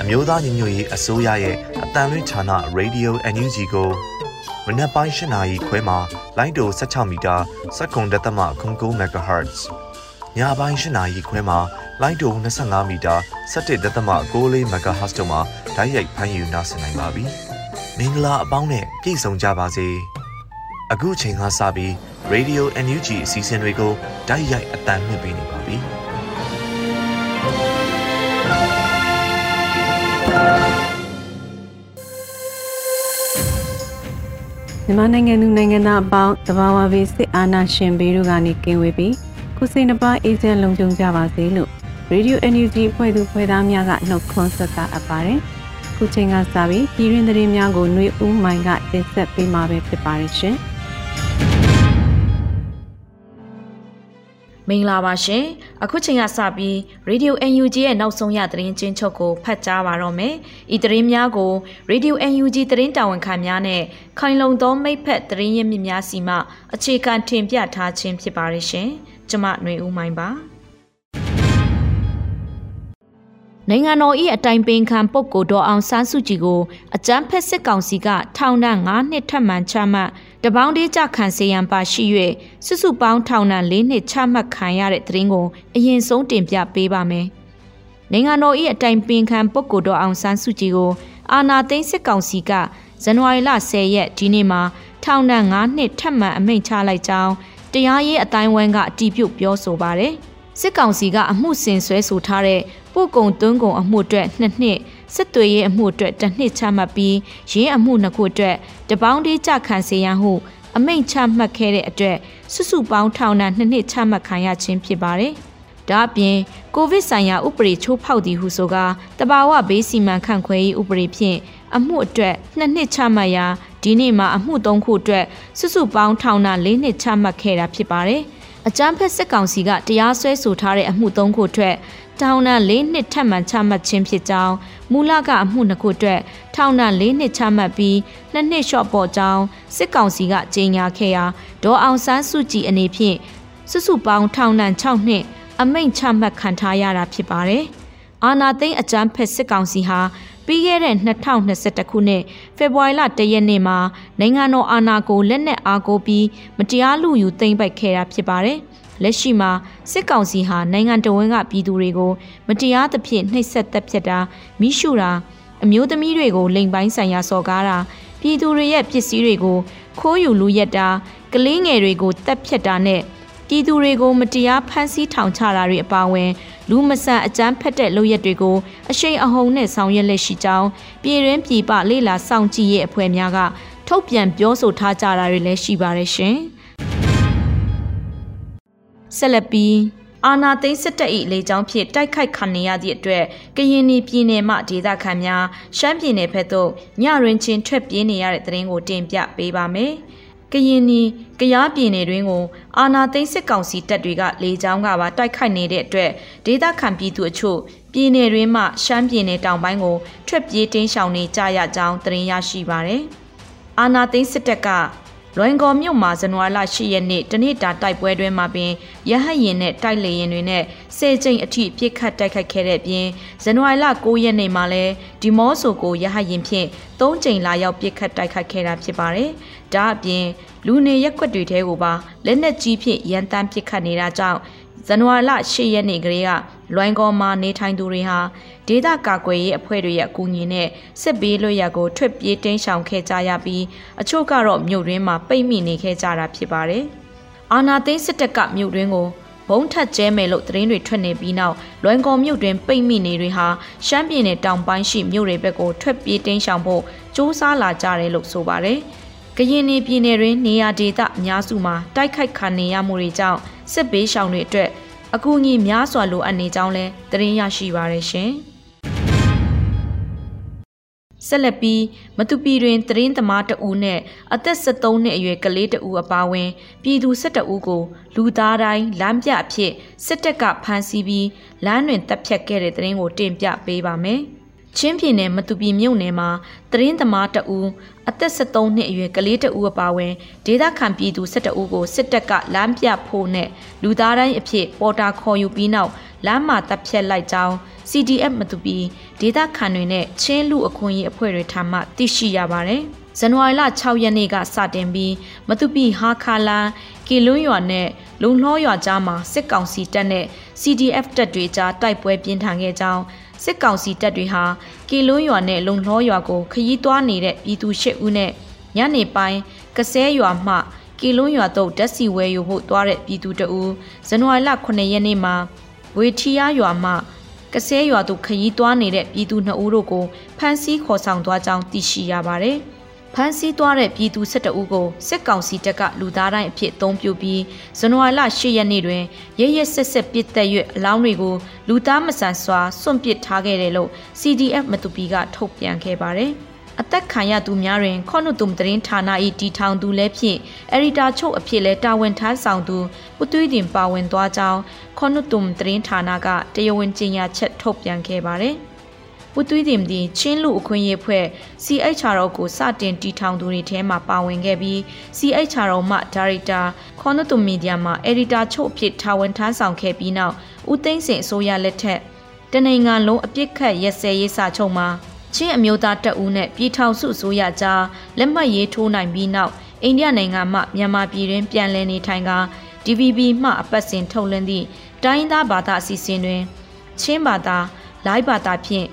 အမျိုးသားညီညွတ်ရေးအစိုးရရဲ့အတန်လွင့်ဌာန Radio NUG ကိုမနက်ပိုင်း၈နာရီခွဲမှာလိုင်းတို16မီတာ7.3 MHz ညပိုင်း၈နာရီခွဲမှာလိုင်းတို25မီတာ17.6 MHz တို့မှာဓာတ်ရိုက်ဖမ်းယူနိုင်နိုင်ပါပြီမင်္ဂလာအပေါင်းနဲ့ပြည့်စုံကြပါစေအခုချိန်ကစပြီး Radio NUG အစီအစဉ်တွေကိုဓာတ်ရိုက်အတန်မြင့်ပေးနေပါပြီ။ မြန်မာနိုင်ငံသူနိုင်ငံသားအပေါင်းတဘာဝဘေးစစ်အာဏာရှင်ဘေးတို့ကနေကင်းဝေးပြီးကိုစိတ်နှပါအေဂျင့်လုံခြုံကြပါစေလို့ Radio NUG ဖွဲ့သူဖွဲ့သားများကနှုတ်ခွန်းဆက်တာအပ်ပါတယ်။ခုချိန်ကစပြီးပြည်တွင်သတင်းများကိုຫນွေဦးမိုင်ကတင်ဆက်ပေးမှာပဲဖြစ်ပါတယ်ရှင်။ မင်္ဂလာပါရှင်အခုချိန်ကစပြီး Radio UNG ရဲ့နောက်ဆုံးရသတင်းချင်းချုပ်ကိုဖတ်ကြားပါတော့မယ်ဤသတင်းများကို Radio UNG သတင်းတာဝန်ခံများနဲ့ခိုင်လုံသောမိဖက်သတင်းရင်းမြစ်များစီမှအခြေခံတင်ပြထားခြင်းဖြစ်ပါရရှင်ကျွန်မຫນွေဦးမိုင်းပါနိုင်ငံတော်၏အတိုင်ပင်ခံပုဂ္ဂိုလ်ဒေါ်အောင်ဆန်းစုကြည်ကိုအကြမ်းဖက်စစ်ကောင်စီကထောင်ဒဏ်9နှစ်ထပ်မံချမှတ် တပေါင်းတေးကြခံစေရန်ပါရှိ၍စုစုပေါင်းထောင်ဒဏ်၄နှစ်ချမှတ်ခံရတဲ့သတင်းကိုအရင်ဆုံးတင်ပြပေးပါမယ်။နိုင်ငံတော်၏အတိုင်ပင်ခံပုဂ္ဂိုလ်ဒေါ်အောင်ဆန်းစုကြည်ကိုအာဏာသိမ်းစစ်ကောင်စီကဇန်နဝါရီလ10ရက်ဒီနေ့မှာထောင်ဒဏ်9နှစ်ထပ်မံအမိန့်ချလိုက်ကြောင်းတရားရေးအတိုင်းဝန်းကအတည်ပြုပြောဆိုပါတယ်။စစ်ကောင်စီကအမှုဆင်ဆွဲဆိုထားတဲ့ပို့ကုံသွင်းကုံအမှုအတွက်နှစ်နှစ် စစ်သွေးရေးအမှုအတွက်တစ်နှစ်ချမှတ်ပြီးရင်းအမှုနှစ်ခုအတွက်တပေါင်းတေးကြခံစေရန်ဟုအမိန့်ချမှတ်ခဲ့တဲ့အတွက်စုစုပေါင်းထောင်ဒဏ်နှစ်နှစ်ချမှတ်ခံရခြင်းဖြစ်ပါတယ်။ဒါ့အပြင်ကိုဗစ်ဆိုင်ရာဥပဒေချိုးဖောက်သည်ဟုဆိုကာတဘာဝဘေးစီမံခန့်ခွဲရေးဥပဒေဖြင့်အမှုအတွက်နှစ်နှစ်ချမှတ်ရာဒီနေ့မှာအမှု၃ခုအတွက်စုစုပေါင်းထောင်ဒဏ်၄နှစ်ချမှတ်ခဲ့တာဖြစ်ပါတယ်။အကြမ်းဖက်စစ်ကောင်စီကတရားစွဲဆိုထားတဲ့အမှု၃ခုအတွက် ထောင်ဒဏ်၄နှစ်ထပ်မံချမှတ်ခြင်းဖြစ်ကြောင်းမူလကအမှုနှစ်ခုအတွက်ထောင်ဒဏ်၄နှစ်ချမှတ်ပြီးနှစ်နှစ်လျှော့ပေါ်ကြောင်းစစ်ကောင်စီကကြေညာခဲ့ရာဒေါ်အောင်ဆန်းစုကြည်အနေဖြင့်စုစုပေါင်းထောင်ဒဏ်6နှစ်အမိန့်ချမှတ်ခံထားရတာဖြစ်ပါတယ်။အာနာသိန်းအကြမ်းဖက်စစ်ကောင်စီဟာပြီးခဲ့တဲ့2021ခုနှစ်ဖေဖော်ဝါရီလ1ရက်နေ့မှာနိုင်ငံတော်အာဏာကိုလက်နက်အားကိုပြီးမတရားလူယူသိမ်းပိုက်ခဲ့တာဖြစ်ပါတယ်။ လက်ရှိမှာစစ်ကောင်စီဟာနိုင်ငံတော်ဝန်ကပြည်သူတွေကိုမတရားသဖြင့်နှိပ်စက်တပ်ဖြတ်တာမိရှုတာအမျိုးသမီးတွေကိုလိမ်ပိုင်းဆိုင်ရာစော်ကားတာပြည်သူတွေရဲ့ပစ္စည်းတွေကိုခိုးယူလူရက်တာကလေးငယ်တွေကိုတပ်ဖြတ်တာနဲ့ပြည်သူတွေကိုမတရားဖမ်းဆီးထောင်ချတာတွေအပါအဝင်လူမဆန်အကြမ်းဖက်တဲ့လုပ်ရက်တွေကိုအရှိန်အဟုန်နဲ့ဆောင်ရွက်လက်ရှိကြောင်းပြည်ရင်းပြည်ပလေလာစောင့်ကြည့်ရေးအဖွဲ့များကထုတ်ပြန်ပြောဆိုထားကြတာတွေလည်းရှိပါတယ်ရှင်။ ဆက်လက်ပြီးအာနာသိန်းစစ်တပ်၏လေကြောင်းဖြင့်တိုက်ခိုက်ခံနေရသည့်အတွက်ကရင်ပြည်နယ်မှဒေသခံများရှမ်းပြည်နယ်ဘက်သို့ညရင်ချင်းထွက်ပြေးနေရတဲ့တဲ့ရင်ကိုတင်ပြပေးပါမယ်။ကရင်နီကရားပြည်နယ်တွင်ကိုအာနာသိန်းစစ်ကောင်စီတပ်တွေကလေကြောင်းကပါတိုက်ခိုက်နေတဲ့အတွက်ဒေသခံပြည်သူအချို့ပြည်နယ်တွင်မှရှမ်းပြည်နယ်တောင်ပိုင်းကိုထွက်ပြေးတင်းရှောင်နေကြရကြောင်းသတင်းရရှိပါရယ်။အာနာသိန်းစစ်တပ်က လွိုင်ကော်မြို့မှာဇန်နဝါရီလ10ရက်နေ့တနေ့တာတိုက်ပွဲတွင်မှာပင်ရဟတ်ရင်နဲ့တိုက်လေရင်တွေနဲ့ဆယ်ကျိန်အထိပြစ်ခတ်တိုက်ခိုက်ခဲ့တဲ့ပြင်ဇန်နဝါရီလ9ရက်နေ့မှာလည်းဒီမော့ဆိုကိုရဟတ်ရင်ဖြင့်၃ကြိမ်လာရောက်ပြစ်ခတ်တိုက်ခိုက်ခဲ့တာဖြစ်ပါတယ်။ဒါအပြင်လူနေရက်ွက်တွေထဲကိုပါလက်နက်ကြီးဖြင့်ရန်တမ်းပစ်ခတ်နေတာကြောင့် ဇန်နဝါရီလ10ရက်နေ့ကလေးကလွိုင်းကောမှာနေထိုင်သူတွေဟာဒေသကာကွယ်ရေးအဖွဲ့တွေရဲ့အကူအညီနဲ့စစ်ဘေးလွတ်ရာကိုထွက်ပြေးတင်းရှောင်ခဲ့ကြရပြီးအချို့ကတော့မြို့တွင်းမှာပိတ်မိနေခဲ့ကြတာဖြစ်ပါတယ်။အာနာသိန်းစစ်တပ်ကမြို့တွင်းကိုဘုံထက်ကျဲမယ်လို့သတင်းတွေထွက်နေပြီးနောက်လွိုင်းကော်မြို့တွင်ပိတ်မိနေတွေဟာရှမ်းပြည်နယ်တောင်ပိုင်းရှိမြို့တွေဘက်ကိုထွက်ပြေးတင်းရှောင်ဖို့စ조사လာကြတယ်လို့ဆိုပါတယ်။ ကရင်ပြည်နယ်တွင်နေရာဒေသအများစုမှာတိုက်ခိုက်ခံနေရမှုတွေကြောင့်စစ်ဘေးရှောင်တွေအတွက်အကူအညီများစွာလိုအပ်နေကြောင်းလဲသတင်းရရှိပါရရှင်။ဆက်လက်ပြီးမတူပီတွင်တရင်သမားတဦးနဲ့အသက်73နှစ်အရွယ်ကလေးတဦးအပါအဝင်ပြည်သူ12ဦးကိုလူသားတိုင်းလမ်းပြအဖြစ်စစ်တပ်ကဖမ်းဆီးပြီးလမ်းတွင်တပ်ဖြတ်ခဲ့တဲ့တရင်ကိုတင်ပြပေးပါမယ်။ ချင်းပြည်နယ်မတူပီမြို့နယ်မှာတရင်သမားတဦးအသက်73နှစ်အရွယ်ကလေးတဦးအပါအဝင်ဒေသခံပြည်သူ12ဦးကိုစစ်တပ်ကလမ်းပြဖို့နဲ့လူသားတိုင်းအဖြစ်ပေါ်တာခေါ်ယူပြီးနောက်လမ်းမှာတပ်ဖြတ်လိုက်ကြောင်း CDF မတူပီဒေသခံတွေနဲ့ချင်းလူအခွင့်အရေးအဖွဲ့တွေထံမှသိရှိရပါတယ်။ဇန်နဝါရီလ6ရက်နေ့ကစတင်ပြီးမတူပီဟာခါလန်ကီလွန်းရွာနဲ့လုံလှောရွာကြားမှာစစ်ကောင်စီတပ်နဲ့ CDF တပ်တွေကြားတိုက်ပွဲပြင်းထန်ခဲ့ကြောင်း စစ်ကောင်စီတပ်တွေဟာကီလွန်းရွာနဲ့လုံလှောရွာကိုခရီးသွားနေတဲ့ပြည်သူ၈ဦးနဲ့ညနေပိုင်းကစဲရွာမှကီလွန်းရွာသို့ဓာတ်စီဝဲယူဖို့သွားတဲ့ပြည်သူတဦးဇန်နဝါရီလ9ရက်နေ့မှာဝေထီယာရွာမှကစဲရွာသို့ခရီးသွားနေတဲ့ပြည်သူ2ဦးတို့ကိုဖမ်းဆီးခေါ်ဆောင်သွားကြောင်းသိရှိရပါတယ်။ ဖမ်းဆီးသွားတဲ့ပြည်သူ12ဦးကိုစစ်ကောင်စီတပ်ကလူသားတိုင်းအဖြစ်အသုံးပြုပြီးဇန်နဝါရီလ10ရက်နေ့တွင်ရရဆက်ဆက်ပစ်တက်၍အလောင်းတွေကိုလူသားမဆန်စွာစွန့်ပစ်ထားခဲ့တယ်လို့ CDF မတူပီကထုတ်ပြန်ခဲ့ပါတယ်။အသက်ခံရသူများတွင်ခေါနုတုံသတင်းဌာန၏တီထောင်သူလည်းဖြစ်အရီတာချုပ်အဖြစ်လဲတာဝန်ထမ်းဆောင်သူပုသွေးတင်ပါဝင်သွားကြောင်းခေါနုတုံသတင်းဌာနကတရားဝင်ကြေညာချက်ထုတ်ပြန်ခဲ့ပါတယ်။ ပူသွေးတင်သည်ချင်းလူအခွင့်အရေးဖွဲ့ CHRO ကိုစတင်တီထောင်သူတွေထဲမှာပါဝင်ခဲ့ပြီး CHRO မှဒါရိုက်တာခေါနတုမီဒီယာမှာအက်ဒီတာချုပ်အဖြစ်တာဝန်ထမ်းဆောင်ခဲ့ပြီးနောက်ဦးသိန်းစင်အစိုးရလက်ထက်တနိုင်ငံလုံးအပြစ်ခတ်ရက်စဲရေးစာချုပ်မှာချင်းအမျိုးသားတပ်ဦးနဲ့ပြည်ထောင်စုအစိုးရကြားလက်မှတ်ရေးထိုးနိုင်ပြီးနောက်အိန္ဒိယနိုင်ငံမှမြန်မာပြည်တွင်ပြန်လည်နေထိုင်က DVB မှအပတ်စဉ်ထုတ်လွှင့်သည့်တိုင်းသားဘာသာအစီအစဉ်တွင်ချင်းဘာသာလိုင်းဘာသာဖြင့်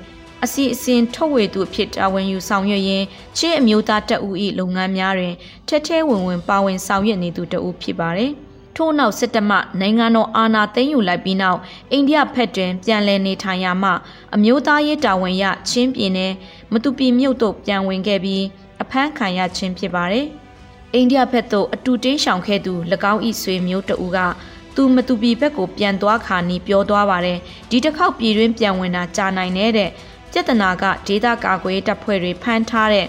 အစီအစဉ်ထုတ်ဝေသူဖြစ်တာဝန်ယူဆောင်ရွက်ရင်းချင်းအမျိုးသားတပ်ဦး၏လုပ်ငန်းများတွင်ထက်ထဲဝင်ဝင်ပါဝင်ဆောင်ရွက်နေသူတဦးဖြစ်ပါတယ်။ထို့နောက်စစ်တမနိုင်ငံတော်အာဏာသိမ်းယူလိုက်ပြီးနောက်အိန္ဒိယဖက်တွင်ပြန်လည်နေထိုင်ရမှအမျိုးသားရေးတာဝန်ရချင်းပြည်နယ်မတူပီမြို့သို့ပြန်ဝင်ခဲ့ပြီးအဖမ်းခံရခြင်းဖြစ်ပါတယ်။အိန္ဒိယဘက်သို့အတူတင်းရှောင်ခဲ့သူ၎င်း၏ဆွေမျိုးတဦးကသူမတူပီဘက်ကိုပြန်သွားခါနီပြောသွားပါတယ်ဒီတစ်ခေါက်ပြည်တွင်းပြန်ဝင်တာကြာနိုင်တဲ့ ပြဿနာကဒေသကာကွယ်တပ်ဖွဲ့တွေဖမ်းထားတဲ့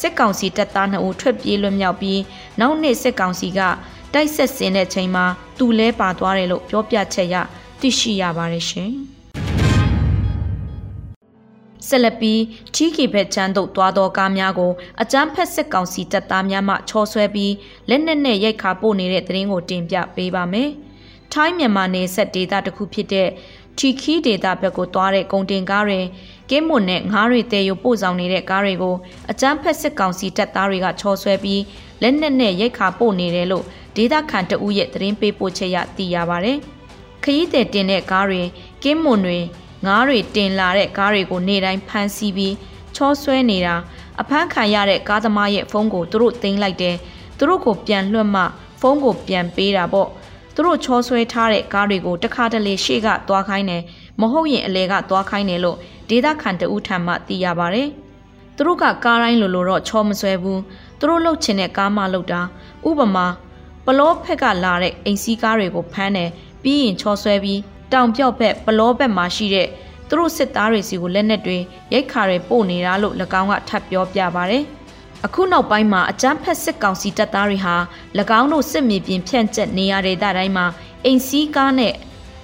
စစ်ကောင်စီတပ်သား2ဦးထွက်ပြေးလွတ်မြောက်ပြီးနောက်နေ့စစ်ကောင်စီကတိုက်ဆက်စင်တဲ့ချိန်မှာသူလဲပါသွားတယ်လို့ပြောပြချက်ရသိရှိရပါတယ်ရှင်။ဆက်လက်ပြီးထီကီဘက်ချမ်းသို့သွားသောကားများကိုအကြမ်းဖက်စစ်ကောင်စီတပ်သားများမှချော်ဆွဲပြီးလက်နက်နဲ့ရိုက်ခါပို့နေတဲ့တဲ့ရင်ကိုတင်ပြပေးပါမယ်။ထိုင်းမြန်မာနယ်စပ်ဒေသတစ်ခုဖြစ်တဲ့ထီခီဒေတာဘက်ကိုသွားတဲ့ကုန်တင်ကားတွေ ကင်းမွန်နဲ့ငားတွေတဲယူပို့ဆောင်နေတဲ့ကားတွေကိုအကြမ်းဖက်စစ်ကောင်စီတပ်သားတွေကချော်ဆွဲပြီးလက်နက်နဲ့ရိုက်ခါပို့နေတယ်လို့ဒေသခံတအုပ်ရဲ့သတင်းပေးပို့ချက်ရသိရပါဗျ။ခရီးသည်တင်တဲ့ကားတွေကင်းမွန်တွေငားတွေတင်လာတဲ့ကားတွေကိုနေတိုင်းဖမ်းဆီးပြီးချောဆွဲနေတာအဖမ်းခံရတဲ့ကားသမားရဲ့ဖုန်းကိုသူတို့တင်လိုက်တယ်။သူတို့ကိုပြန်လွှတ်မှဖုန်းကိုပြန်ပေးတာပေါ့။သူတို့ချောဆွဲထားတဲ့ကားတွေကိုတခါတလေရှေ့ကသွားခိုင်းတယ်မဟုတ်ရင်အလဲကသွားခိုင်းတယ်လို့ ဒေသခံတဦးထံမှသိရပါဗျ။သူတို့ကကားတိုင်းလိုလိုတော့ချောမဆွဲဘူး။သူတို့လှုပ်ချင်တဲ့ကားမှလှုပ်တာဥပမာပလောဖက်ကလာတဲ့အိမ်စီးကားတွေကိုဖမ်းတယ်ပြီးရင်ချောဆွဲပြီးတောင်ပြော့ဘက်ပလောဘက်မှာရှိတဲ့သူတို့စစ်သားတွေစီကိုလက်နက်တွေရိုက်ခါတွေပို့နေတာလို့၎င်းကထပ်ပြောပြပါဗျ။အခုနောက်ပိုင်းမှာအကြမ်းဖက်စစ်ကောင်စီတပ်သားတွေဟာ၎င်းတို့စစ်မြေပြင်ဖြန့်ကျက်နေရတဲ့တိုင်းမှာအိမ်စီးကားနဲ့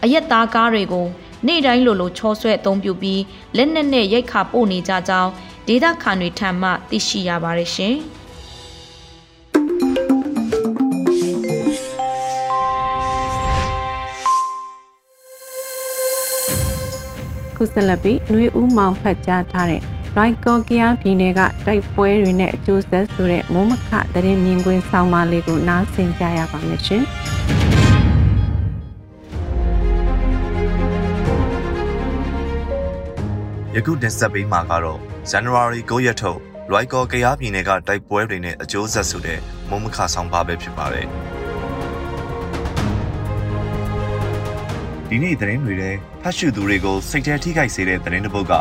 အရက်သားကားတွေကို နေ့တိုင်းလိုလိုချောဆွဲအသုံးပြုပြီးလက်နက်နဲ့ရိုက်ခါပို့နေကြကြောင်းဒေသခံတွေထံမှသိရှိရပါတယ်ရှင်။ခုဆက်လက်ပြီးနှွေဦးမောင်ဖတ်ကြားထားတဲ့ရိုက်ကော်ကီယာပြည်နယ်ကတိုက်ပွဲတွေနဲ့အကျိုးဆက်ဆိုတဲ့မိုးမခသတင်းမြင်ကွင်းဆောင်းပါးလေးကိုနားဆင်ကြရပါမယ်ရှင်။ ခုတင်ဆက်ပေးမှာကတော့ဇန်နဝါရီ9ရက်ထုတ်ရိုက်ကော်ကရားပြည်နယ်ကတိုက်ပွဲတွေနဲ့အကျိုးဆက်ဆိုတဲ့မုံမခဆောင်ပါပဲဖြစ်ပါတယ်။ဒီနေ့သတင်းတွေထဲဖတ်ရှုသူတွေကိုစိတ်ထဲထိခိုက်စေတဲ့သတင်းတစ်ပုဒ်က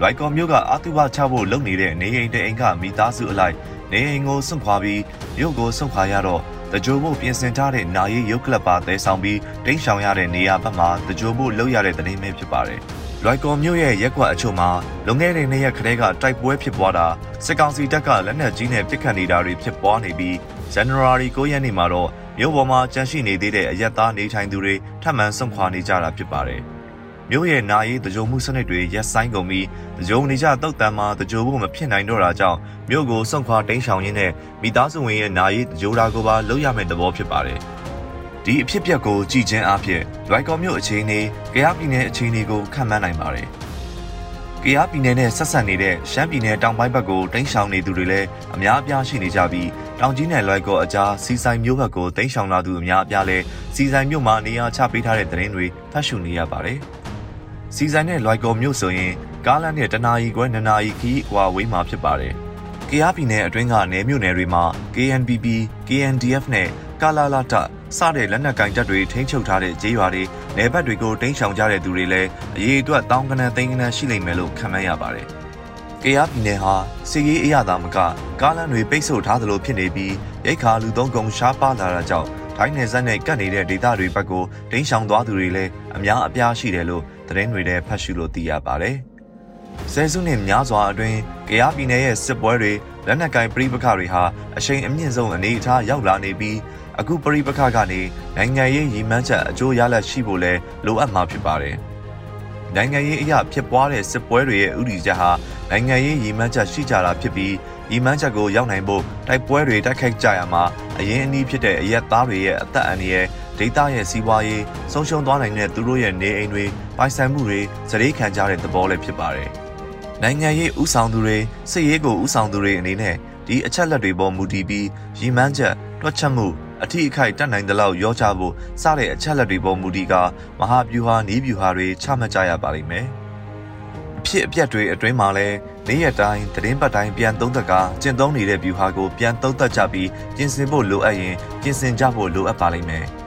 လွိုင်ကော်မြို့ကအာတုဘချဖို့လုပ်နေတဲ့နေအိမ်တဲ့အိမ်ကမိသားစုအလိုက်နေအိမ်ကိုစွန့်ခွာပြီးမြို့ကိုစွန့်ခွာရတော့တကြိုဖို့ပြင်ဆင်ထားတဲ့နာရီရုပ်ကလပ်ပါတဲဆောင်ပြီးတိန့်ရှောင်ရတဲ့နေရာဘက်မှာတကြိုဖို့လုပ်ရတဲ့တနေမင်းဖြစ်ပါတယ်။ လွိုက်ကော်မြို့ရဲ့ရက်ကွက်အချို့မှာလွန်ခဲ့တဲ့နှစ်ရက်ခရဲကတိုက်ပွဲဖြစ်ပွားတာစစ်ကောင်စီတပ်ကလက်နက်ကြီးနဲ့ပစ်ခတ်နေတာတွေဖြစ်ပွားနေပြီးဇန်နဝါရီ9ရက်နေ့မှာတော့မြို့ပေါ်မှာကြန့်ရှိနေသေးတဲ့အရက်သားနေထိုင်သူတွေထပ်မံဆွန့်ခွာနေကြတာဖြစ်ပါတယ်။မြို့ရဲ့နာရီတကြုံမှုစနစ်တွေရက်ဆိုင်ကုန်ပြီးတကြုံနေကြတုတ်တန်မှာတကြုံဖို့မဖြစ်နိုင်တော့တာကြောင့်မြို့ကိုဆွန့်ခွာတိမ်းရှောင်ရင်းနဲ့မိသားစုဝင်ရဲ့နာရီတကြိုတာကိုပါလုပ်ရမယ့်သဘောဖြစ်ပါတယ်။ ဒီအဖြစ်ပြက်ကိုကြည်ချင်းအဖြစ်လွိုက်ကော်မြို့အခြေအနေ၊ကြရပြည်နယ်အခြေအနေကိုခန့်မှန်းနိုင်ပါတယ်။ကယားပြည်နယ်နဲ့ဆက်ဆက်နေတဲ့ရှမ်းပြည်နယ်တောင်ပိုင်းဘက်ကိုတင်းရှောင်နေသူတွေလည်းအများအပြားရှိနေကြပြီးတောင်ကြီးနယ်လွိုက်ကောအကြားစီဆိုင်မြို့ဘက်ကိုတင်းရှောင်လာသူအများအပြားလည်းစီဆိုင်မြို့မှာနေရာချပေးထားတဲ့သတင်းတွေဖတ်ရှုနေရပါတယ်။စီဆိုင်နဲ့လွိုက်ကောမြို့ဆိုရင်ကားလမ်းနဲ့တနာရီခွဲနှစ်နာရီခီးကွာဝေးမှာဖြစ်ပါတယ်။ကယားပြည်နယ်အတွင်းကနေမြို့နယ်တွေမှာ KNPP, KNDF နဲ့ကာလာလာတ စတဲ့လက်နက်ကင်တပ်တွေထိန်းချုပ်ထားတဲ့ဂျေးရွာတွေနယ်ဘက်တွေကိုတင်းရှောင်ကြတဲ့သူတွေလည်းအရေးအတွက်တောင်းကနန်းသိန်းကနန်းရှိလိမ့်မယ်လို့ခန့်မှန်းရပါတယ်။ကယားပြည်နယ်ဟာစီရေးအရသာမကကားလမ်းတွေပိတ်ဆို့ထားသလိုဖြစ်နေပြီးရိတ်ခါလူသုံးကုန်ရှားပါလာတာကြောင့်ထိုင်းနယ်စပ်နဲ့ကပ်နေတဲ့ဒေသတွေဘက်ကိုတင်းရှောင်သွားသူတွေလည်းအများအပြားရှိတယ်လို့သတင်းတွေထဲဖတ်ရှုလို့သိရပါတယ်။ဆယ်စုနှစ်များစွာအတွင်းကယားပြည်နယ်ရဲ့စစ်ပွဲတွေလက်နက်ကင်ပြည်ပခတွေဟာအရှိန်အမြင့်ဆုံးအနေအထားရောက်လာနေပြီး အခုပရိပခကနေနိုင်ငံရေးရည်မှန်းချက်အကျိုးရလဒ်ရှိဖို့လဲလိုအပ်မှာဖြစ်ပါတယ်။နိုင်ငံရေးအရာဖြစ်ပွားတဲ့စစ်ပွဲတွေရဲ့ဥတီချက်ဟာနိုင်ငံရေးရည်မှန်းချက်ရှိကြတာဖြစ်ပြီးရည်မှန်းချက်ကိုရောက်နိုင်ဖို့တိုက်ပွဲတွေတိုက်ခိုက်ကြရမှာအရင်အနည်းဖြစ်တဲ့အရက်သားတွေရဲ့အသက်အန္တရာယ်ဒေသရဲ့စီးပွားရေးဆုံးရှုံးသွားနိုင်တဲ့သူတို့ရဲ့နေအိမ်တွေပိုင်ဆိုင်မှုတွေစရိတ်ခံကြတဲ့သဘောလည်းဖြစ်ပါတယ်။နိုင်ငံရေးဥဆောင်သူတွေစစ်ရေးကိုဥဆောင်သူတွေအနေနဲ့ဒီအချက်လက်တွေပေါ်မူတည်ပြီးရည်မှန်းချက်တွက်ချက်မှု အထီးအခိုက်တက်နိုင်သလောက်ရောချဖို့စတဲ့အချက်လက်တွေပေါ်မူတည်ကမဟာဗျူဟာနီးဗျူဟာတွေချမှတ်ကြရပါလိမ့်မယ်။အဖြစ်အပျက်တွေအတွင်းမှာလည်းနေ့ရက်တိုင်းသတင်းပတ်တိုင်းပြန်သုံးသက်ကကျင့်သုံးနေတဲ့ဗျူဟာကိုပြန်သုံးသပ်ကြပြီးပြင်ဆင်ဖို့လိုအပ်ရင်ပြင်ဆင်ကြဖို့လိုအပ်ပါလိမ့်မယ်။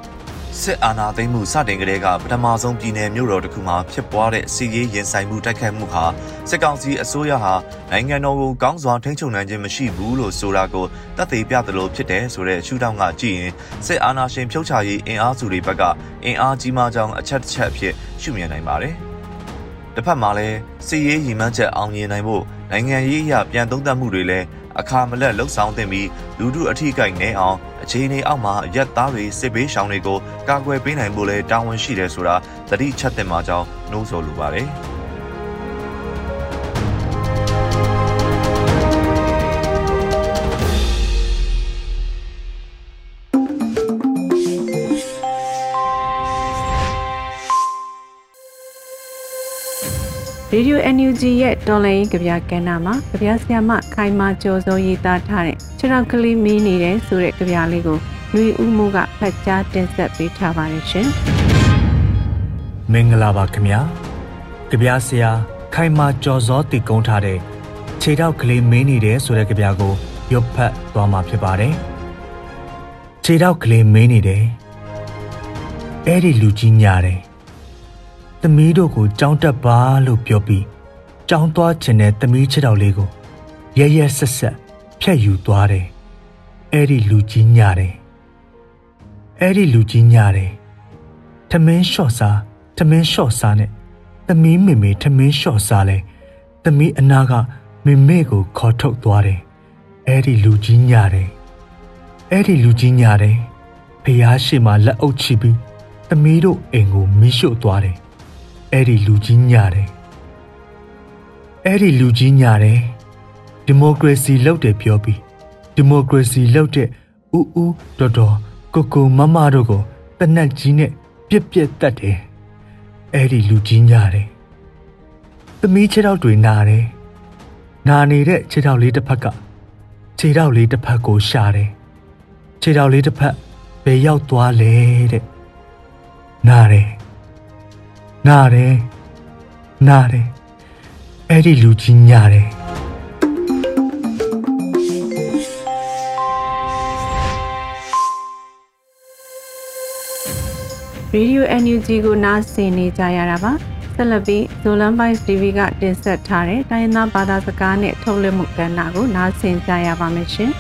စစ်အာဏာသိမ်းမှုစတင်ကတည်းကပထမဆုံးပြည်내မြို့တော်တစ်ခုမှာဖြစ်ပွားတဲ့စီးရေးရင်ဆိုင်မှုတိုက်ခိုက်မှုဟာစစ်ကောင်စီအစိုးရဟာနိုင်ငံတော်ကိုကောင်းစွာထိန်းချုပ်နိုင်ခြင်းမရှိဘူးလို့ဆိုတာကိုသက်သေပြသလိုဖြစ်တယ်ဆိုတဲ့ရှုထောင့်ကကြည့်ရင်စစ်အာဏာရှင်ဖြုတ်ချရေးအင်အားစုတွေဘက်ကအင်အားကြီးမားကြောင်းအချက်တစ်ချက်အဖြစ်ရှုမြင်နိုင်ပါတယ်။တစ်ဖက်မှာလည်းစီးရေးရည်မှန်းချက်အောင်မြင်နိုင်ဖို့နိုင်ငံရေးအရာပြန်သုံးသပ်မှုတွေလည်းအခါမလက်လှုပ်ဆောင်သင့်ပြီးလူထုအထိကိနေအောင် အခြေအနေအောက်မှာရက်သားတွေစစ်ဘေးရှောင်တွေကိုကာကွယ်ပေးနိုင်ဖို့လဲတာဝန်ရှိတယ်ဆိုတာသတိချက်သင့်မှာကြောင်းနှိုးဆော်လိုပါတယ်။ ရေဒီယို NUG ရဲ့တော်လိုင်းကြပြကဏ္ဍမှာကြပြဆရာမခိုင်မာကျော်စောရေးသားထားတဲ့ခြေထောက်ကလေးမင်းနေတယ်ဆိုတဲ့ကြပြလေးကိုနှွေဦးမှုကဖတ်ကြားတင်ဆက်ပေးထားပါတယ်ရှင်။မင်္ဂလာပါခင်ဗျာ။ကြပြဆရာခိုင်မာကျော်စောတည်ကုန်းထားတဲ့ခြေထောက်ကလေးမင်းနေတယ်ဆိုတဲ့ကြပြကိုရုပ်ဖတ်သွားမှာဖြစ်ပါတယ်။ခြေထောက်ကလေးမင်းနေတယ်။အဲ့ဒီလူကြီးညာတယ် သမီးတို့ကိုကြောင်းတက်ပါလို့ပြောပြီးကြောင်းသွားခြင်းတဲ့သမီးချစ်တော်လေးကိုရရဆက်ဆက်ဖြတ်ယူသွားတယ်။အဲ့ဒီလူကြီးညတယ်။အဲ့ဒီလူကြီးညတယ်။ထမင်းလျှော့စားထမင်းလျှော့စားနဲ့သမီးမေမေထမင်းလျှော့စားလဲသမီးအနာကမေမေကိုခေါ်ထုတ်သွားတယ်။အဲ့ဒီလူကြီးညတယ်။အဲ့ဒီလူကြီးညတယ်။ဖះရှိမှလက်အုပ်ချပြီးသမီးတို့အိမ်ကိုမီးရှို့သွားတယ် အဲ့ဒီလူကြီးညာတယ်အဲ့ဒီလူကြီးညာတယ်ဒီမိုကရေစီလောက်တယ်ပြောပြီးဒီမိုကရေစီလောက်တဲ့ဥဥတော်တော်ကိုကိုမမတို့ကိုတနက်ကြီးနဲ့ပြက်ပြက်တတ်တယ်အဲ့ဒီလူကြီးညာတယ်သမီးခြေထောက်တွေနာတယ်နာနေတဲ့ခြေထောက်လေးတစ်ဖက်ကခြေထောက်လေးတစ်ဖက်ကိုရှာတယ်ခြေထောက်လေးတစ်ဖက်ဘယ်ရောက်သွားလဲတဲ့နာတယ် နားတယ်နားတယ်အဲ့ဒီလူကြီးညာတယ်ရေဒီယို NUG ကိုနားဆင်နေကြရတာပါဆက်လက်ပြီး Zolan Vice TV ကတင်ဆက်ထားတဲ့တိုင်းသားဘာသာစကားနဲ့ထုတ်လွှင့်မှုကဏ္ဍကိုနားဆင်ကြရပါမယ်ရှင်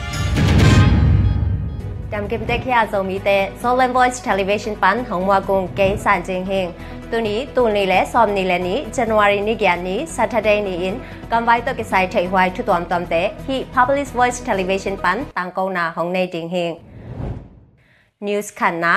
Yam kim te khia zo mi te Solen Voice Television pan hong wa kong ke san jing hing. Tu ni tu ni le som ni le ni January ni gyan ni Saturday ni in kam vai to ke sai thai hwai thu tom tom te hi Public Voice Television pan tang ko na hong nei ding hing. News khan na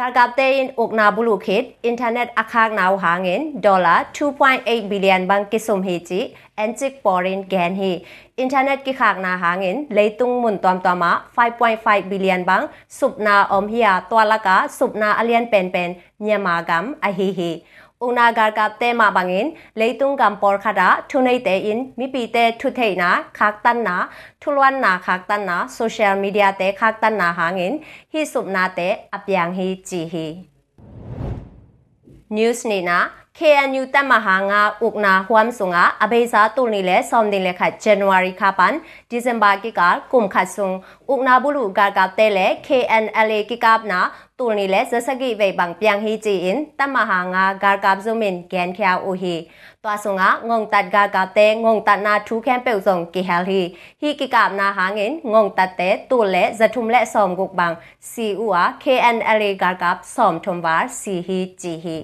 การกับเตอินอกนาบุลุคิดอินเทอร์เน็ตอาคากนาวหาเงินดอลลาร์2.8 billion บังกิสมเฮจิแอนจิกปอรินแกนฮีอินเทอร์เน็ตกิขากนาหาเงินเลยตุงมุนตอมตอมา5.5 billion บังสุบนาอมเฮียตัวละกาสุบนาอเลียนเป็นเป็นเนียมากัมอฮีฮี unagar kap te ma bangin leitung gam por khada thunei te in mi pi te thu thei na khak tan na thulwan na khak tan na social media te khak tan na hangin hi sup na te apyang hi chi hi news ni na KNU တမဟာငါဥကနာဟွမ်ဆုငါအဘေဇာတူနီလေဆောင်းတင်လေခတ် January ခပန် December ကိကကုမ်ခတ်ဆုံဥကနာဘူးလူဂါကတဲလေ KNLA ကိကပ်နာ ตูนี่และเซสกิเวบังเปียงฮีจีอินตัมมหางากากับซุมินแกนแควอุฮีตัวสงะงงตัดกากาเตงงตัดนาทูแคมเปลซงกิเฮลฮีฮีกิกาบนาหางินงงตัดเตตูและจะทุมและสอมกุกบังซีอัว KNLA กากับสอมทมวาซีฮีจีฮี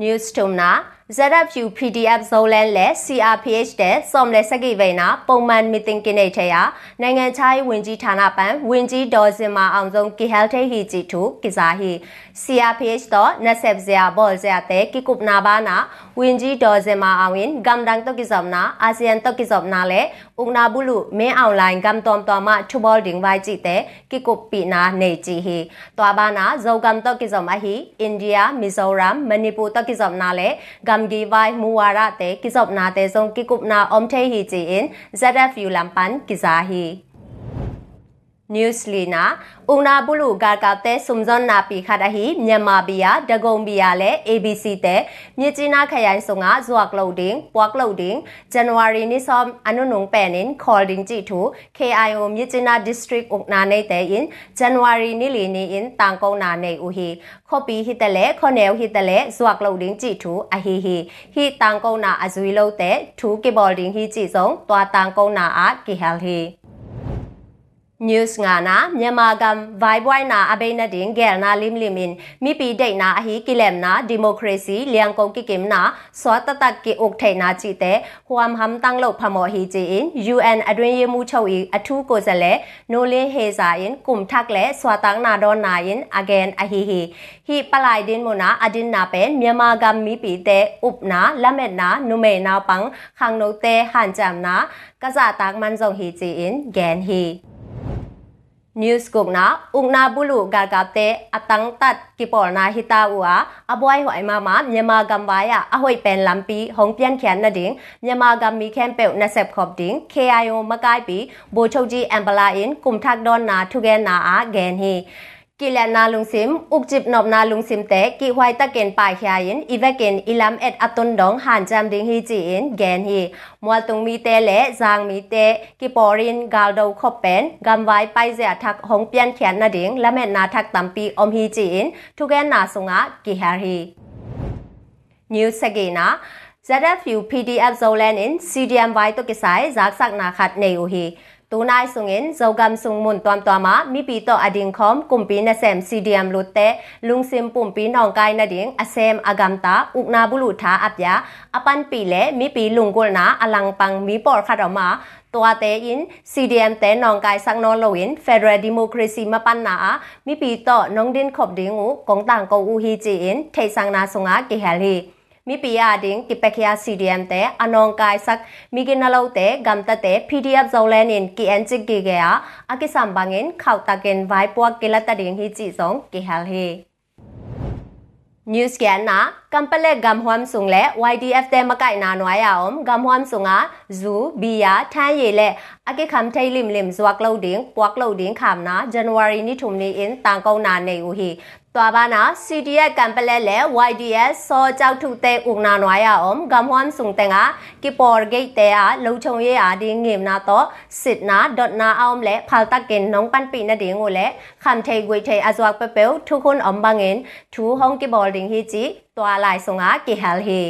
News ทุมนา ZFU PDF Zolan และ CRPH တဲ့ Somle စကိဗေနာပုံမှန် meeting ကိနေချေယနိုင်ငံခြားရေးဝန်ကြီးဌာနပန်ဝန်ကြီးဒေါ်စင်မာအောင်ဆုံးကိဟယ်ထေဟီဂျီထုကိဇာဟီ CRPH တော့နဆက်ဇယာဘောဇယာတဲ့ကိကုပနာဘာနာဝန်ကြီးဒေါ်စင်မာအောင်ရင်ဂမ်ဒန်တကိဇမ်နာအာဆီယံတကိဇမ်နာလေဥနာဘူးလူမင်းအွန်လိုင်းဂမ်တော်တော်မထူဘောဒင်းဝိုင်ဂျီတဲ့ကိကုပီနာနေဂျီဟီတွာဘာနာဇောဂမ်တကိဇမ်အဟီအိန္ဒိယမီဇိုရမ်မဏိပူတကိဇမ်နာလေဂမ် ဂီဝိုင်မူဝါရတဲ့ကိဇပ်နာတဲ့ဇုံကိကုပနာအုံ Newslina una bulu gar ka te sumzon na pi khada hi Myanmar bia Dagong bia le ABC တဲ့မြစ်ကြီးနားခရိုင်စုံကဇွာကလုတ်တင်ပွားကလုတ်တင် January ni som anu nung penin calling ji thu KIO မြစ်ကြီးနား district ဥနာနေတဲ့ in January ni li ni in တန်ကုန်းနာနေဦးဟီခေါပီဟိတလေခေါနေဟိတလေဇွာကလုတ်တင် ji thu အဟီဟီဟိတန်ကုန်းနာအဇွီလုတ်တဲ့ thu ကေဘော်ဒင်းဟိ ji စုံတွာတန်ကုန်းနာအကေဟယ်ဟီ news nga na myama gam vai boy na abe na ding gel na lim limin mi pi dei na hi kilem na democracy liang ko ki kim na swa ta ta ki ok thai na chi te huam ham tang lo phamo hi chi in un adwin ye mu chau i athu ko sa le no lin he sa in kum thak le swa tang na don na in again a hi hi hi palai din mo na adin na pen myama gam mi pi te up na lamet na nu me na pang khang no te han jam na ka za tak man zong hi chi in gen hi news kong na ung na bulu gar gap te atang tat ki por na hita ua aboy hoi ma ma myama gam ba ya a hoi pen lampi hong pian khian na ding myama gam mi khem pe na sep khop ding KIO makai pi bo chou ji ambala in kum thak don na thu gen na a gen hi กิเลนาลุงซิมอุกจิบนอบนาลุงซิมเตกิหวยตะเกนปายขยายินอีเวเกนอิลามเอ็ดอตุนดองหานจำดิงฮีจีอินแกนฮีมัวตุงมีเตและจางมีเตกิปอรินกาลดาวคบเป็นกำไว้ไปเสียทักหงเปียนเขียนนาดิงและแม่นาทักตัมปีอมฮีจีอินทุกแกนนาสุงะกิฮารีนิวสเกนา ZFU PDF Zolan in CDMY to kisai zak sak na khat nei u hi ตูนายสุงินเจ้ากำสุงมุนตวมตัวมามีปีต่ออดิงคอมกุมปีนเซมซีดียมลุเตลุงซิมปุ่มปีนองกายนาดิงอเซมอากำตาอุกนาบุลุทาอับยาอปันปีเลมีปีลุงกุลนาอลังปังมีปอร์คาดอมาตัวเตอิน CDM เตนองกายสักนอนโลวิน Federal Democracy มาปันนามีปีต่อน้องดินขบดิงอูกองต่างกอูฮีจีอินเทสังนาสงากิเฮลี မိပီယာဒင်းကိပခယာ CDM တဲ့အနောင်ကိုင်ဆက်မိကနလောက်တဲ့ဂမ်တတဲ့ PDF ဇောလန်င် KN ချစ်ကေကယာအကိစမ်ဘငင်ခောက်တကင်ဝိုင်ပွားကေလတဒင်းဟီချီဆောင်ကေဟယ်ဟေ news kyan na kampale gam hwam sung le ydf te makai na nwa ya om gam hwam sunga zu biya than ye le ake kham thai lim lim zwak lo ding pwak lo ding kham na january ni thum ni in tang kong na nei u hi ตัวบ้านะ CDS กันไปแล้ว YDS ซอเจ้าทุกเตอุกนาหน่วยอ่ะอมกำฮวนสุงเตงอ่ะกิปอร์เกตเตอ่ะลูชงเยอ่ะดีเงียมนาโตสิทนาดอทนาออมและพัลตะเกนน้องปันปีนาดีงูและคำเทกุยเทอจวกเปเปลทุกคนอมบังเงินทูห้องกิบอลดิงฮีจีตัวลายสงอ่ะกิฮัลฮี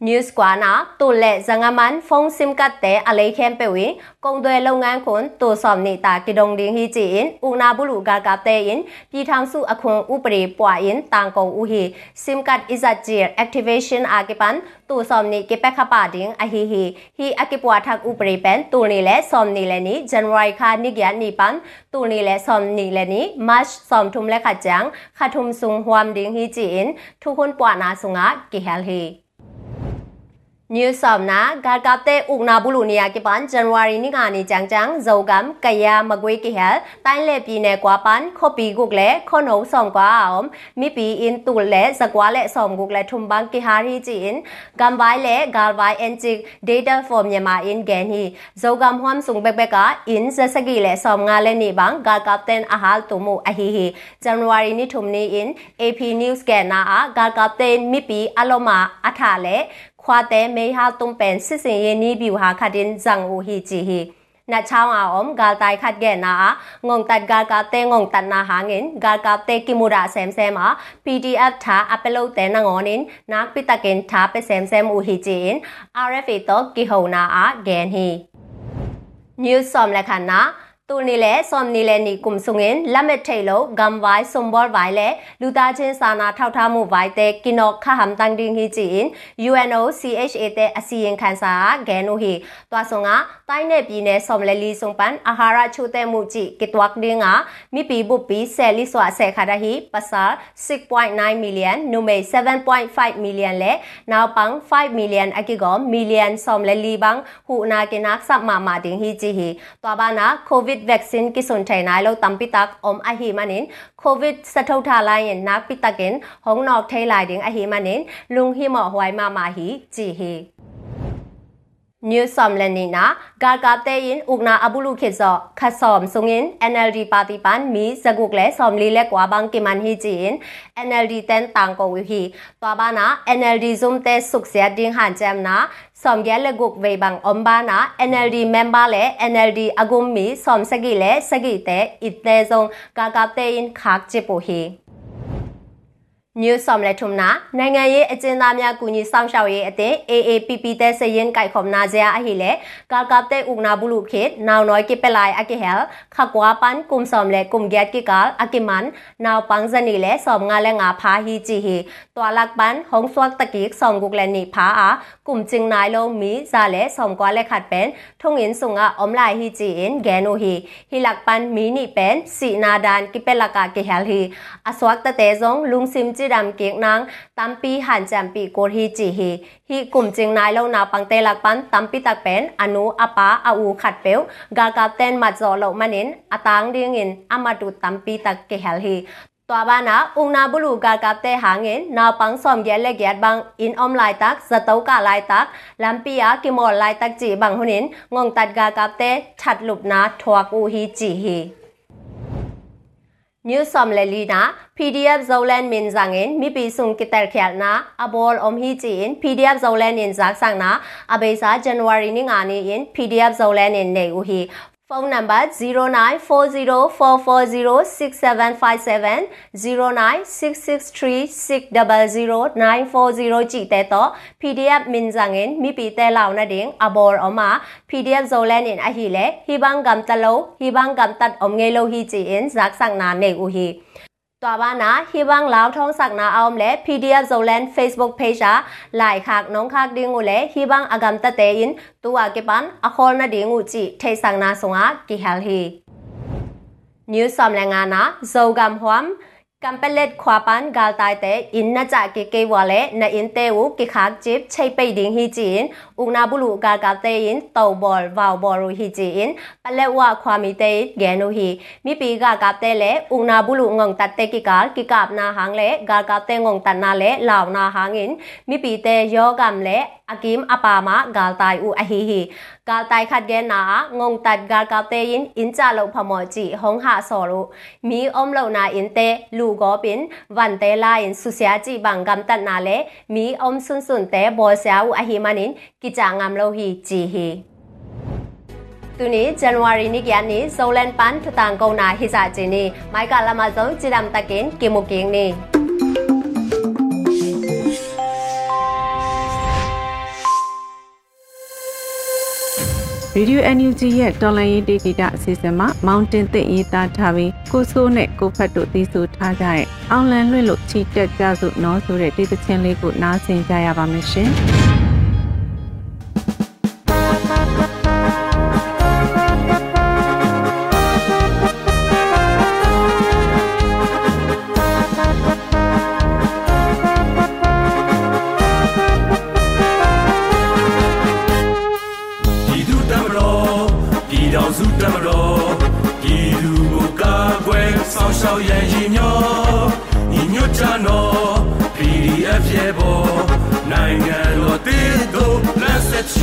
News Guana tu lệ zangaman phong sim kat te alei khem pe wi kong dwe long ngan khun tu som ni ta ki dong ding hi chi in una bulu ga ga te in pi thang su akhun upre pwa in tang kong u hi sim kat is a jir activation a ke pan tu som ni ke pe kha pa ding a hi hi hi a ke pwa thak upre pen tu ni le som ni le ni january kha ni gya ni pan tu ni le som ni le ni march som thum le kha chang kha thum sung huam ding hi chi in thu khun pwa na sunga ki hel hi New Somna Garkapte Ugna Bulu Nia ke pan January ni ngani chang chang Zogam Kaya Magwe ki hal Tai le pi ne kwa pan Khopi guk le Khono som kwa om Mi pi in tu le Zakwa le som guk le Thum bang ki hari chi in Gam vai le Gal vai en chi Data for Myanmar in gen hi Zogam hwam sung bek bek ka in Zasagi le som nga le ni bang Garkapten ahal tu mu a hi hi January ni thum ni in AP News ke na a Garkapten mi pi aloma atha le ခွာတဲ့မေဟာတုံပန်စစ်စင်ရဲ့နီးပြူဟာခဒင်ဇန်ဦးဟီချီဟီ na chao a om gal tai khat ge na ngong tat gal ka te ngong tat na ha ngin gal ka te kimura sem sem a pdf tha upload te na ngonin nak pitakin tha pe sem sem u hi chin rfa to ki ho na a gen hi news som la khan na တူနီလေစောမနီလေနီကုမ်ဆုငင်လမက်ထေလောဂမ်ဝိုင်ဆွမ်ဘောဝိုင်လေလူသားချင်းစာနာထောက်ထားမှုဝိုင်တဲ့ကီနောခဟမ်တန်ဒင်းဟီချီင် UNOCHA တဲ့အစီရင်ခံစာဂဲနိုဟီတွာဆုံကတိုင်းနယ်ပြည်နယ်စောမလေလီဆုံပန်အာဟာရချိုတဲ့မှုကြည့်ကစ်တွက်ဒင်းကမိပီဘုပီဆယ်လီဆွာဆယ်ခါဒဟီပစာ6.9 million နုမေ7.5 million လေနောက်ပန်း5 million အကီကော million စောမလေလီဘန်းဟူနာကိနက်ဆပ်မာမာဒင်းဟီချီဟီတွာဘာနာ COVID covid vaccine ki sun thai nai lo tam pi tak om a hi manin covid sa thau tha lai yin nak pi takin hong nok thai lai ding a hi manin lung hi mo hwai ma ma hi chi hi New Somlanina Garkate in Ugna Abulu Khizo Khasom Sungin NLD Party Pan Mi Zagukle Somli Le Kwa Bang Kiman Hi Jin NLD Ten Tang Ko Wi Hi Twa Bana NLD Zum Te Suk Sia Ding Han Jam Na Som Ge Le Guk Ve Bang Om Bana NLD Member Le NLD Agum Mi Som Sagi Le Sagi Te It Te Zong Garkate in Khak Chipu Hi New Som လက်ထုံနာနိုင်ငံရေးအကျဉ်းသားများကူညီဆောင်ရှောက်ရေးအသင်း AAPP တဲ့စရင်ကိုက်ခုံနာဇာအဟီလေကာကပ်တဲ့ဥကနာဘူးလူခေနောင်နော်ကိပလိုက်အကိဟဲလခကွာပန်ကုမ် som le kum gyat ki kal akiman naw pang zani le som nga le nga pha hi chi hi twa lak ban hong swak takik som guk le ni pha a kum ching nai lo mi za le som kwa le khat pen thong in sunga om lai hi chi in geno hi hi lak pan mi ni pen si na dan ki pelaka ki hel hi aswak ta te zong lung sim chi dam kiek nang tampi han jam pi kor hi chi hi hi kum ching nai lo na pang te lak pan tampi tak pen anu apa au khat peu ga ka ten mat zo lo manin atang ding in amatu tampi tak ke hel hi ตัว บ้านะอุงนาบุลูกากับเตหาเงินนาปังสอมเยลเลกยดบังอินอมลายตักสตอกาลายตักลัมปียากิมอลลายตักจีบังหุนินงงตัดกากับเตชัดลุบนาทวกอูฮีจีฮี New Somlelina PDF Zolan min zangin mi pi sung kitar khyalna abol om hi chin PDF Zolan in zak sangna abesa January ni ngani in PDF Zolan in ne u hi Phone number 094044065757 096636000940ကြည့်တဲ့တော့ PDF မင်ဇငင်မိပီတဲလောင်နဒင်းအဘော်အမ PDF ဇိုလန်င်အဟီလေဟီဘန်ဂမ်တလောဟီဘန်ဂမ်တတ်အုံငေလိုဟီချီအင်ဇက်ဆန်နာနေဦးဟီ ตัวบ้านะฮิบังลาวท้องสักนาออมและ PDF Zolan Facebook page หลายคักน้องคักดิงูและฮิบังอากำตะเตอินตัวเก็ปันอคอลนาดิงูจิเทสังนาสงากิฮัลฮีนิวซอ มแรงงานนะโซกัมฮวมกัมเปเลตควาปันกาลตายเตอินนาจากเกเกวาเลนอินเตวูกิคักจิบใช้ไปดิงฮีจีนอุนาบุลูกากาเตอินโตบอลวาวบอรูฮีจีนปเลวะความมีเตแกนูฮีมีปีกากาเตเลอุนาบุลูงงตัดเตกิกาลกิกาบนาหังเลกากาเตงงตัดนาเลลาวนาหังอินมีปีเตยอกัมเลอากิมอปามากาลตายอูอฮีฮี กาลตายขัดแกนางงตัดกาลกาเตอินอินจาโลพมอจีหงหาสอรุมีอมโลนาอินเตลูกอปินวันเตลาอินสุเสียจีบังกัมตัดนาเลมีอมสุนสุนเตบอเสียอูอฮีมานินกิจางามโลฮีจีฮีသူနေဇန်နဝါရီနေ့ကနေဇိုလန်ပန်ထတန်ကုန်းနာဟိစာချင်းနေမိုက်ကလာမဇုံဂျီရမ်တကင်ကေမိုကင်းနေ Radio NUG ရဲ့တော်လန်ရေးဒေတာအစီအစဉ်မှာ Mountain သစ်ရေးသားထားပြီးကိုဆိုးနဲ့ကိုဖတ်တို့သိဆိုထားကြတဲ့အောင်လန်လွှင့်လို့ချီတက်ကြစုနော်ဆိုတဲ့ဒေသချင်းလေးကိုနားဆင်ကြရပါမယ်ရှင်။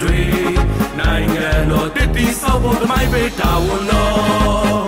နဲ့ပဲ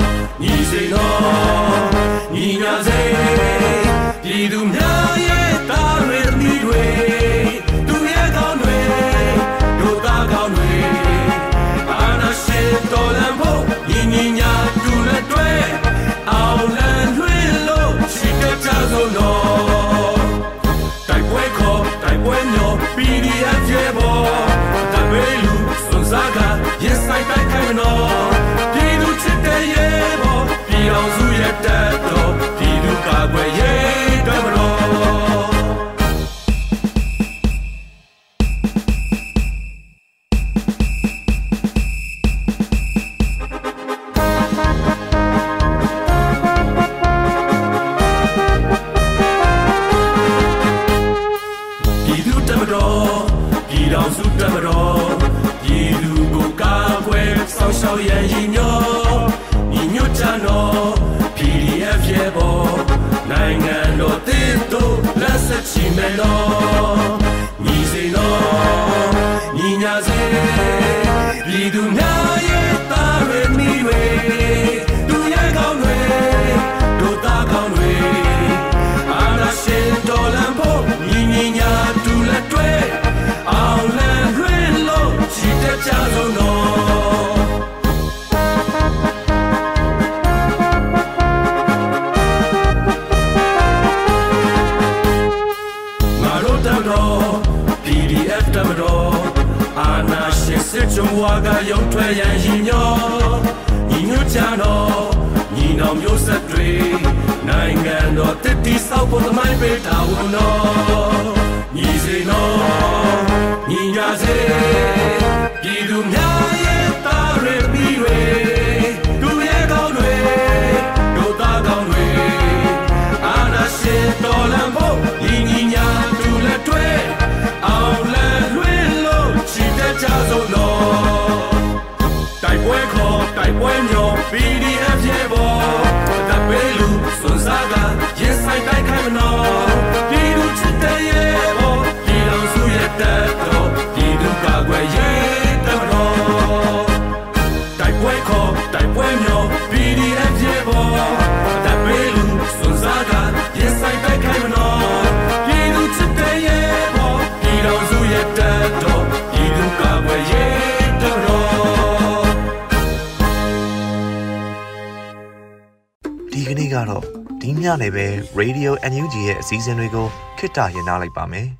und mein Bild auch noch. Radio NUG ရဲ့အစည်းအဝေးကိုခਿੱတရနာလိုက်ပါမယ်။